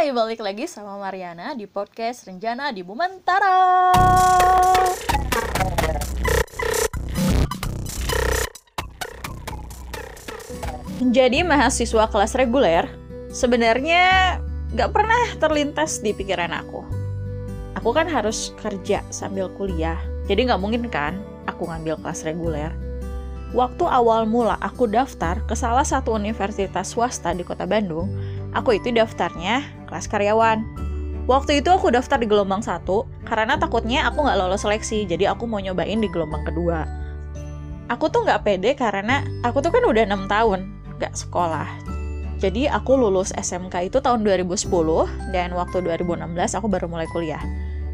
Hai, balik lagi sama Mariana di podcast Renjana di Bumentara. Menjadi mahasiswa kelas reguler, sebenarnya gak pernah terlintas di pikiran aku. Aku kan harus kerja sambil kuliah, jadi gak mungkin kan aku ngambil kelas reguler. Waktu awal mula aku daftar ke salah satu universitas swasta di kota Bandung, aku itu daftarnya kelas karyawan. Waktu itu aku daftar di gelombang satu karena takutnya aku nggak lolos seleksi, jadi aku mau nyobain di gelombang kedua. Aku tuh nggak pede karena aku tuh kan udah enam tahun nggak sekolah. Jadi aku lulus SMK itu tahun 2010 dan waktu 2016 aku baru mulai kuliah.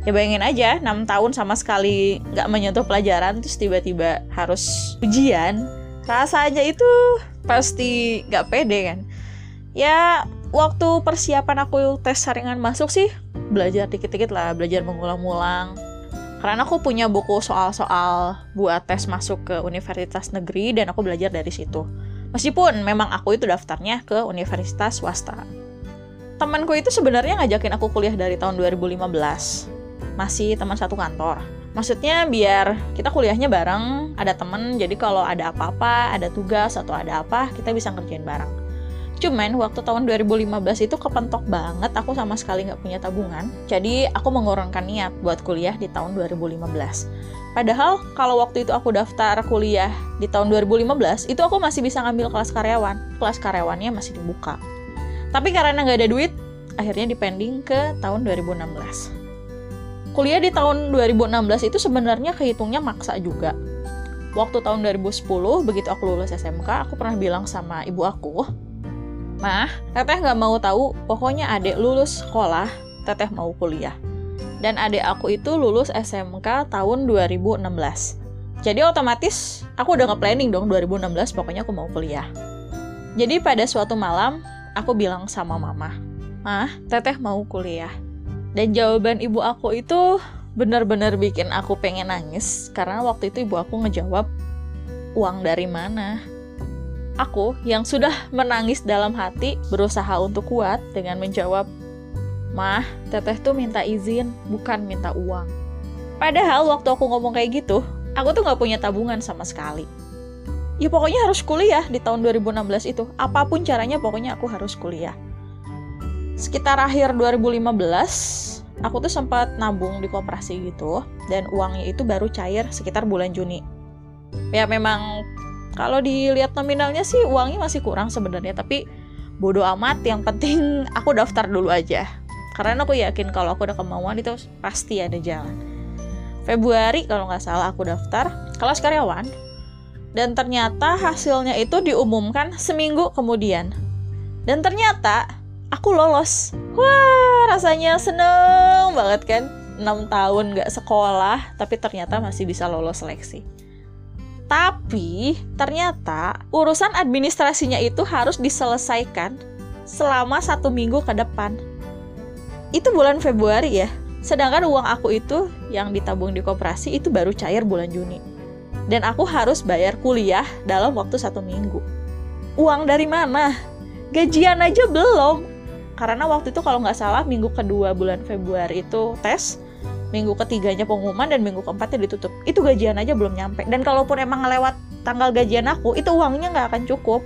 Ya bayangin aja 6 tahun sama sekali nggak menyentuh pelajaran terus tiba-tiba harus ujian. Rasanya itu pasti nggak pede kan. Ya waktu persiapan aku tes saringan masuk sih belajar dikit-dikit lah, belajar mengulang-ulang. Karena aku punya buku soal-soal buat tes masuk ke universitas negeri dan aku belajar dari situ. Meskipun memang aku itu daftarnya ke universitas swasta. Temanku itu sebenarnya ngajakin aku kuliah dari tahun 2015. Masih teman satu kantor. Maksudnya biar kita kuliahnya bareng, ada temen, jadi kalau ada apa-apa, ada tugas atau ada apa, kita bisa ngerjain bareng. Cuman waktu tahun 2015 itu kepentok banget, aku sama sekali nggak punya tabungan. Jadi aku mengurungkan niat buat kuliah di tahun 2015. Padahal kalau waktu itu aku daftar kuliah di tahun 2015, itu aku masih bisa ngambil kelas karyawan. Kelas karyawannya masih dibuka. Tapi karena nggak ada duit, akhirnya dipending ke tahun 2016. Kuliah di tahun 2016 itu sebenarnya kehitungnya maksa juga. Waktu tahun 2010, begitu aku lulus SMK, aku pernah bilang sama ibu aku, Mah, teteh nggak mau tahu, pokoknya adik lulus sekolah, teteh mau kuliah dan adik aku itu lulus SMK tahun 2016. Jadi otomatis aku udah nge-planning dong 2016 pokoknya aku mau kuliah. Jadi pada suatu malam aku bilang sama mama, Mah, teteh mau kuliah. Dan jawaban ibu aku itu benar-benar bikin aku pengen nangis karena waktu itu ibu aku ngejawab, uang dari mana? Aku yang sudah menangis dalam hati berusaha untuk kuat dengan menjawab, Mah, teteh tuh minta izin, bukan minta uang. Padahal waktu aku ngomong kayak gitu, aku tuh gak punya tabungan sama sekali. Ya pokoknya harus kuliah di tahun 2016 itu. Apa pun caranya pokoknya aku harus kuliah. Sekitar akhir 2015, aku tuh sempat nabung di koperasi gitu. Dan uangnya itu baru cair sekitar bulan Juni. Ya memang kalau dilihat nominalnya sih uangnya masih kurang sebenarnya. Tapi bodoh amat. Yang penting aku daftar dulu aja. Karena aku yakin kalau aku ada kemauan itu pasti ada jalan. Februari kalau nggak salah aku daftar kelas karyawan. Dan ternyata hasilnya itu diumumkan seminggu kemudian. Dan ternyata aku lolos. Wah rasanya seneng banget kan? 6 tahun nggak sekolah tapi ternyata masih bisa lolos seleksi tapi ternyata urusan administrasinya itu harus diselesaikan selama satu minggu ke depan itu bulan Februari ya. Sedangkan uang aku itu yang ditabung di koperasi itu baru cair bulan Juni. Dan aku harus bayar kuliah dalam waktu satu minggu. Uang dari mana? Gajian aja belum. Karena waktu itu kalau nggak salah minggu kedua bulan Februari itu tes, minggu ketiganya pengumuman dan minggu keempatnya ditutup. Itu gajian aja belum nyampe. Dan kalaupun emang lewat tanggal gajian aku, itu uangnya nggak akan cukup.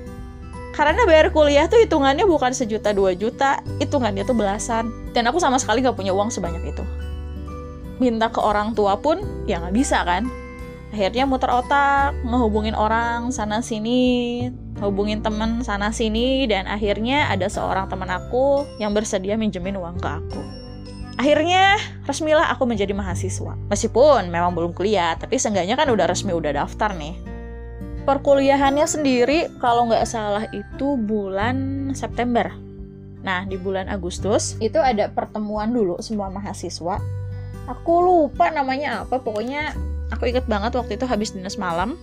Karena bayar kuliah tuh hitungannya bukan sejuta dua juta. Hitungannya tuh belasan. Dan aku sama sekali gak punya uang sebanyak itu. Minta ke orang tua pun ya nggak bisa kan. Akhirnya muter otak ngehubungin orang sana sini hubungin temen sana sini. Dan akhirnya ada seorang teman aku yang bersedia minjemin uang ke aku akhirnya resmilah aku menjadi mahasiswa meskipun memang belum kuliah tapi seenggaknya kan udah resmi udah daftar nih perkuliahannya sendiri kalau nggak salah itu bulan September. Nah, di bulan Agustus itu ada pertemuan dulu semua mahasiswa. Aku lupa namanya apa, pokoknya aku inget banget waktu itu habis dinas malam.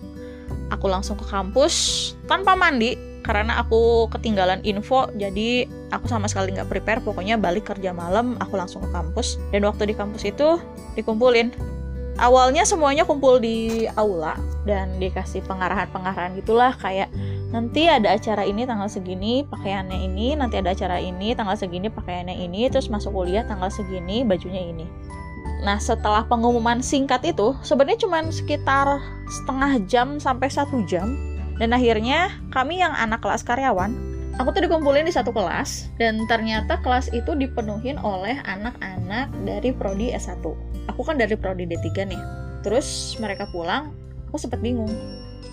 Aku langsung ke kampus tanpa mandi karena aku ketinggalan info, jadi aku sama sekali nggak prepare. Pokoknya balik kerja malam, aku langsung ke kampus. Dan waktu di kampus itu dikumpulin awalnya semuanya kumpul di aula dan dikasih pengarahan-pengarahan gitulah kayak nanti ada acara ini tanggal segini pakaiannya ini nanti ada acara ini tanggal segini pakaiannya ini terus masuk kuliah tanggal segini bajunya ini nah setelah pengumuman singkat itu sebenarnya cuma sekitar setengah jam sampai satu jam dan akhirnya kami yang anak kelas karyawan aku tuh dikumpulin di satu kelas dan ternyata kelas itu dipenuhin oleh anak-anak dari prodi S1 aku kan dari prodi D3 nih. Terus mereka pulang aku sempat bingung.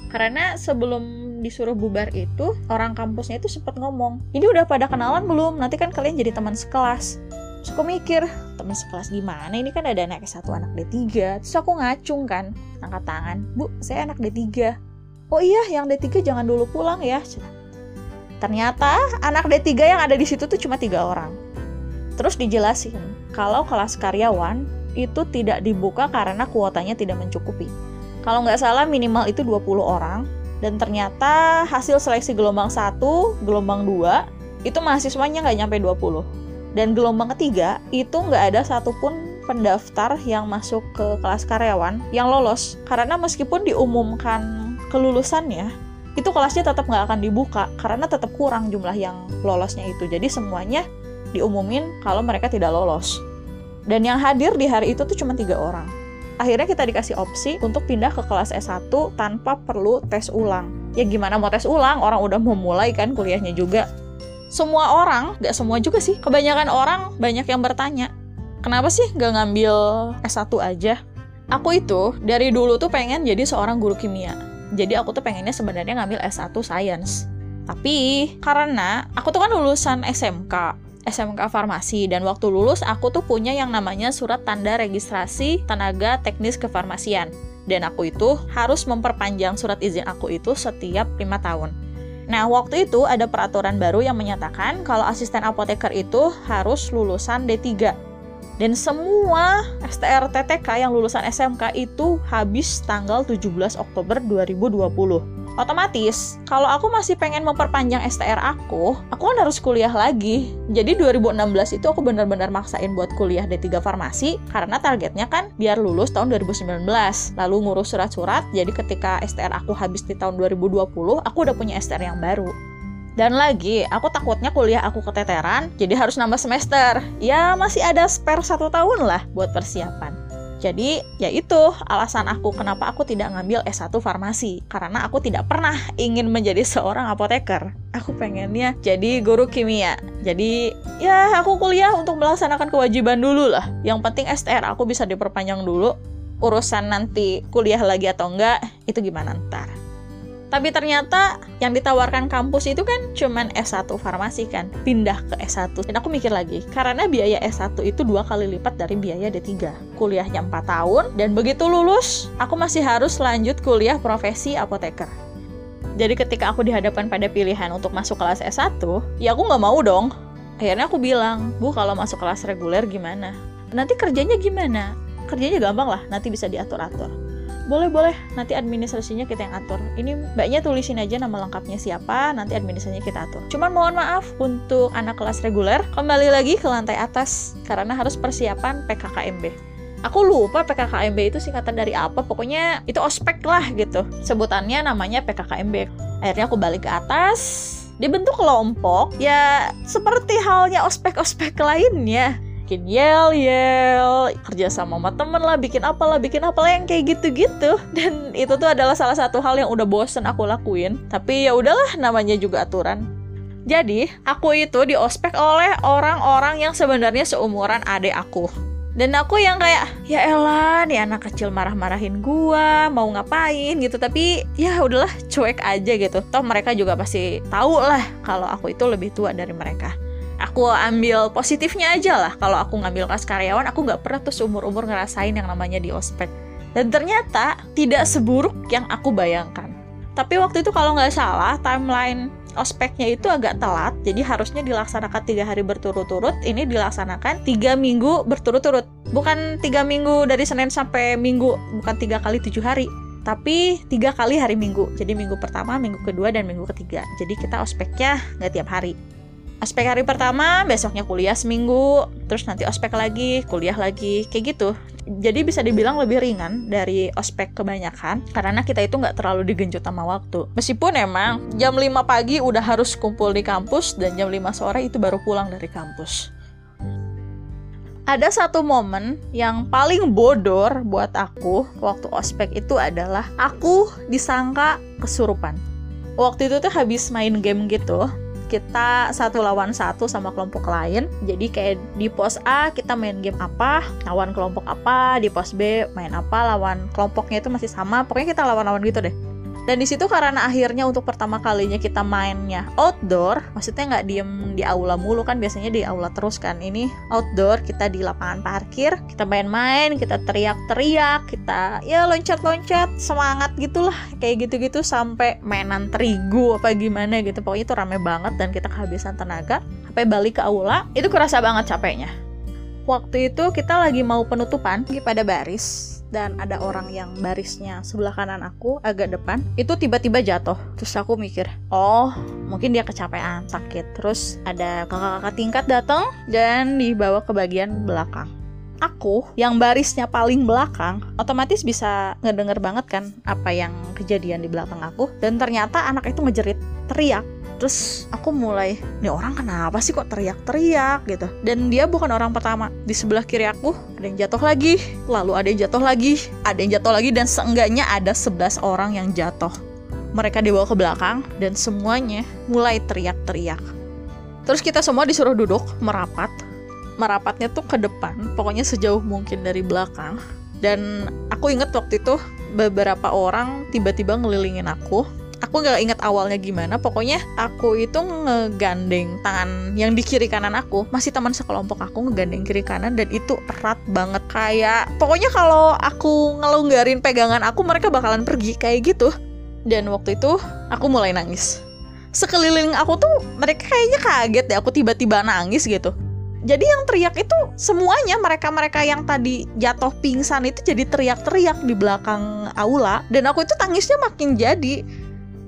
Karena sebelum disuruh bubar itu orang kampusnya itu sempat ngomong ini udah pada kenalan belum? Nanti kan kalian jadi teman sekelas. Terus aku mikir teman sekelas gimana? Ini kan ada anak S1 anak D3 terus aku ngacung kan angkat tangan bu saya anak D3 oh iya yang D3 jangan dulu pulang ya. Ternyata anak D3 yang ada di situ tuh cuma tiga orang. Terus dijelasin kalau kelas karyawan itu tidak dibuka karena kuotanya tidak mencukupi. Kalau nggak salah minimal itu 20 orang. Dan ternyata hasil seleksi gelombang 1, gelombang 2 itu mahasiswanya nggak nyampe 20 dan gelombang ketiga itu nggak ada satupun pendaftar yang masuk ke kelas karyawan yang lolos. Karena meskipun diumumkan kelulusannya itu kelasnya tetap nggak akan dibuka karena tetap kurang jumlah yang lolosnya itu jadi semuanya diumumin kalau mereka tidak lolos dan yang hadir di hari itu tuh cuma tiga orang akhirnya kita dikasih opsi untuk pindah ke kelas S1 tanpa perlu tes ulang. Ya gimana mau tes ulang, orang udah mau mulai kan kuliahnya juga. Semua orang, gak semua juga sih, kebanyakan orang banyak yang bertanya, kenapa sih gak ngambil S1 aja? Aku itu dari dulu tuh pengen jadi seorang guru kimia. Jadi aku tuh pengennya sebenarnya ngambil S1 Science. Tapi karena aku tuh kan lulusan SMK, SMK Farmasi dan waktu lulus aku tuh punya yang namanya surat tanda registrasi tenaga teknis kefarmasian dan aku itu harus memperpanjang surat izin aku itu setiap lima tahun. Nah, waktu itu ada peraturan baru yang menyatakan kalau asisten apoteker itu harus lulusan D3. Dan semua STR TTK yang lulusan SMK itu habis tanggal 17 Oktober 2020 otomatis kalau aku masih pengen memperpanjang STR aku, aku kan harus kuliah lagi. Jadi 2016 itu aku benar-benar maksain buat kuliah D3 Farmasi karena targetnya kan biar lulus tahun 2019. Lalu ngurus surat-surat, jadi ketika STR aku habis di tahun 2020, aku udah punya STR yang baru. Dan lagi, aku takutnya kuliah aku keteteran, jadi harus nambah semester. Ya masih ada spare satu tahun lah buat persiapan. Jadi, ya itu alasan aku kenapa aku tidak ngambil S1 farmasi. Karena aku tidak pernah ingin menjadi seorang apoteker. Aku pengennya jadi guru kimia. Jadi, ya aku kuliah untuk melaksanakan kewajiban dulu lah. Yang penting STR aku bisa diperpanjang dulu. Urusan nanti kuliah lagi atau enggak, itu gimana ntar. Tapi ternyata yang ditawarkan kampus itu kan cuman S1 farmasi kan, pindah ke S1. Dan aku mikir lagi, karena biaya S1 itu dua kali lipat dari biaya D3. Kuliahnya 4 tahun, dan begitu lulus, aku masih harus lanjut kuliah profesi apoteker. Jadi ketika aku dihadapkan pada pilihan untuk masuk kelas S1, ya aku nggak mau dong. Akhirnya aku bilang, Bu kalau masuk kelas reguler gimana? Nanti kerjanya gimana? Kerjanya gampang lah, nanti bisa diatur-atur boleh boleh. Nanti administrasinya kita yang atur. Ini mbaknya tulisin aja nama lengkapnya siapa nanti administrasinya kita atur. Cuman mohon maaf untuk anak kelas reguler kembali lagi ke lantai atas karena harus persiapan PKKMB aku lupa PKKMB itu singkatan dari apa. Pokoknya itu ospek lah gitu. Sebutannya namanya PKKMB akhirnya aku balik ke atas. Dibentuk kelompok. Ya seperti halnya ospek-ospek lainnya bikin yel yel kerja sama sama temen lah bikin apalah bikin apalah yang kayak gitu-gitu. Dan itu tuh adalah salah satu hal yang udah bosen aku lakuin. Tapi ya udahlah namanya juga aturan. Jadi aku itu di ospek oleh orang-orang yang sebenarnya seumuran adik aku. Dan aku yang kayak ya elah nih anak kecil marah-marahin gua mau ngapain? gitu. Tapi ya udahlah cuek aja gitu. Toh mereka juga pasti tahu lah kalau aku itu lebih tua dari mereka aku ambil positifnya aja lah. Kalau aku ngambil kelas karyawan aku nggak pernah tuh seumur umur ngerasain yang namanya di ospek. Dan ternyata tidak seburuk yang aku bayangkan. Tapi waktu itu kalau nggak salah timeline ospeknya itu agak telat jadi harusnya dilaksanakan tiga hari berturut-turut. Ini dilaksanakan tiga minggu berturut-turut. Bukan tiga minggu dari senin sampai minggu bukan tiga kali tujuh hari tapi tiga kali hari minggu. Jadi minggu pertama minggu kedua dan minggu ketiga. Jadi kita ospeknya nggak tiap hari Ospek hari pertama, besoknya kuliah seminggu, terus nanti ospek lagi, kuliah lagi, kayak gitu. Jadi bisa dibilang lebih ringan dari ospek kebanyakan, karena kita itu nggak terlalu digenjot sama waktu. Meskipun emang jam 5 pagi udah harus kumpul di kampus, dan jam 5 sore itu baru pulang dari kampus. Ada satu momen yang paling bodor buat aku waktu ospek itu adalah aku disangka kesurupan. Waktu itu tuh habis main game gitu, kita satu lawan satu sama kelompok lain. Jadi kayak di pos A kita main game apa, lawan kelompok apa, di pos B main apa, lawan kelompoknya itu masih sama. Pokoknya kita lawan-lawan gitu deh. Dan di situ karena akhirnya untuk pertama kalinya kita mainnya outdoor, maksudnya nggak diem di aula mulu kan biasanya di aula terus kan. Ini outdoor, kita di lapangan parkir, kita main-main, kita teriak-teriak, kita ya loncat-loncat, semangat gitulah kayak gitu-gitu sampai mainan terigu apa gimana gitu. Pokoknya itu rame banget dan kita kehabisan tenaga. Sampai balik ke aula, itu kerasa banget capeknya. Waktu itu kita lagi mau penutupan lagi pada baris dan ada orang yang barisnya sebelah kanan aku agak depan itu tiba-tiba jatuh. Terus aku mikir oh mungkin dia kecapean sakit. Terus ada kakak-kakak tingkat datang dan dibawa ke bagian belakang. Aku yang barisnya paling belakang otomatis bisa ngedenger banget kan apa yang kejadian di belakang aku. Dan ternyata anak itu ngejerit teriak terus aku mulai nih orang kenapa sih kok teriak-teriak? gitu. Dan dia bukan orang pertama. Di sebelah kiri aku ada yang jatuh lagi lalu ada yang jatuh lagi ada yang jatuh lagi dan seenggaknya ada 11 orang yang jatuh. Mereka dibawa ke belakang dan semuanya mulai teriak-teriak. Terus kita semua disuruh duduk merapat. Merapatnya tuh ke depan pokoknya sejauh mungkin dari belakang. Dan aku inget waktu itu beberapa orang tiba-tiba ngelilingin aku aku nggak inget awalnya gimana pokoknya aku itu ngegandeng tangan yang di kiri kanan aku. Masih teman sekelompok aku ngegandeng kiri kanan dan itu erat banget. Kayak pokoknya kalau aku ngelonggarin pegangan aku mereka bakalan pergi kayak gitu. Dan waktu itu aku mulai nangis. Sekeliling aku tuh mereka kayaknya kaget deh aku tiba-tiba nangis gitu. Jadi yang teriak itu semuanya mereka-mereka yang tadi jatuh pingsan itu jadi teriak-teriak di belakang aula. Dan aku itu tangisnya makin jadi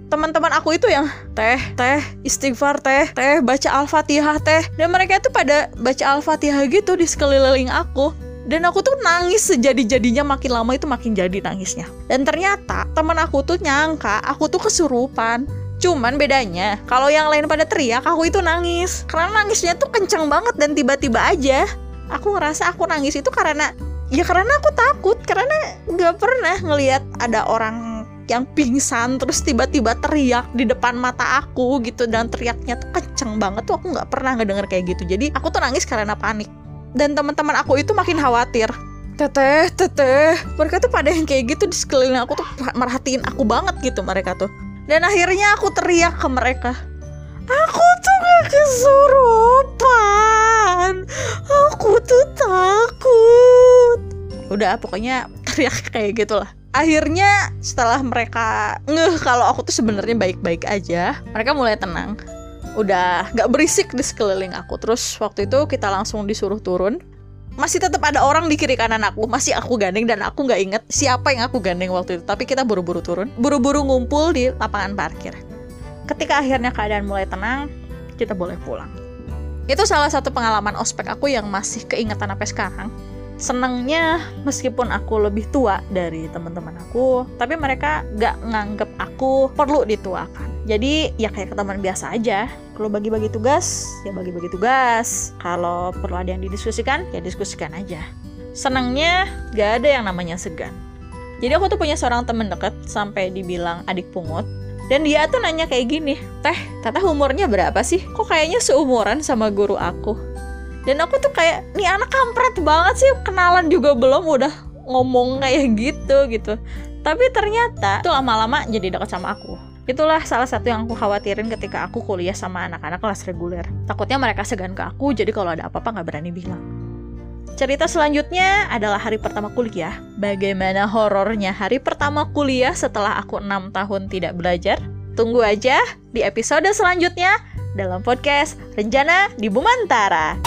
teman-teman aku itu yang teh teh istighfar teh teh baca al-fatihah teh dan mereka itu pada baca al-fatihah gitu di sekeliling aku dan aku tuh nangis sejadi-jadinya makin lama itu makin jadi nangisnya dan ternyata teman aku tuh nyangka aku tuh kesurupan Cuman bedanya, kalau yang lain pada teriak, aku itu nangis. Karena nangisnya tuh kenceng banget dan tiba-tiba aja. Aku ngerasa aku nangis itu karena, ya karena aku takut. Karena nggak pernah ngelihat ada orang yang pingsan terus tiba-tiba teriak di depan mata aku gitu dan teriaknya tuh kenceng banget tuh aku nggak pernah ngedenger kayak gitu. Jadi aku tuh nangis karena panik. Dan teman-teman aku itu makin khawatir. Teteh teteh. Mereka tuh pada yang kayak gitu di sekeliling aku tuh merhatiin aku banget gitu mereka tuh. Dan akhirnya aku teriak ke mereka aku tuh gak kesurupan. Aku tuh takut. Udah pokoknya teriak kayak gitulah akhirnya setelah mereka ngeh kalau aku tuh sebenarnya baik-baik aja mereka mulai tenang. Udah nggak berisik di sekeliling aku. Terus waktu itu kita langsung disuruh turun. Masih tetap ada orang di kiri kanan aku. Masih aku gandeng dan aku nggak inget siapa yang aku gandeng waktu itu. Tapi kita buru-buru turun. Buru-buru ngumpul di lapangan parkir. Ketika akhirnya keadaan mulai tenang kita boleh pulang. Itu salah satu pengalaman ospek aku yang masih keingetan sampai sekarang senengnya meskipun aku lebih tua dari teman-teman aku tapi mereka gak nganggep aku perlu dituakan. Jadi ya kayak teman biasa aja. Kalau bagi-bagi tugas ya bagi-bagi tugas. Kalau perlu ada yang didiskusikan ya diskusikan aja. Senengnya gak ada yang namanya segan. Jadi aku tuh punya seorang temen deket sampai dibilang adik pungut. Dan dia tuh nanya kayak gini teh tata umurnya berapa sih? Kok kayaknya seumuran sama guru aku dan aku tuh kayak nih anak kampret banget sih kenalan juga belum udah ngomong kayak gitu gitu tapi ternyata tuh lama-lama jadi dekat sama aku Itulah salah satu yang aku khawatirin ketika aku kuliah sama anak-anak kelas reguler. Takutnya mereka segan ke aku, jadi kalau ada apa-apa nggak berani bilang. Cerita selanjutnya adalah hari pertama kuliah. Bagaimana horornya hari pertama kuliah setelah aku 6 tahun tidak belajar? Tunggu aja di episode selanjutnya dalam podcast Rencana di Bumantara.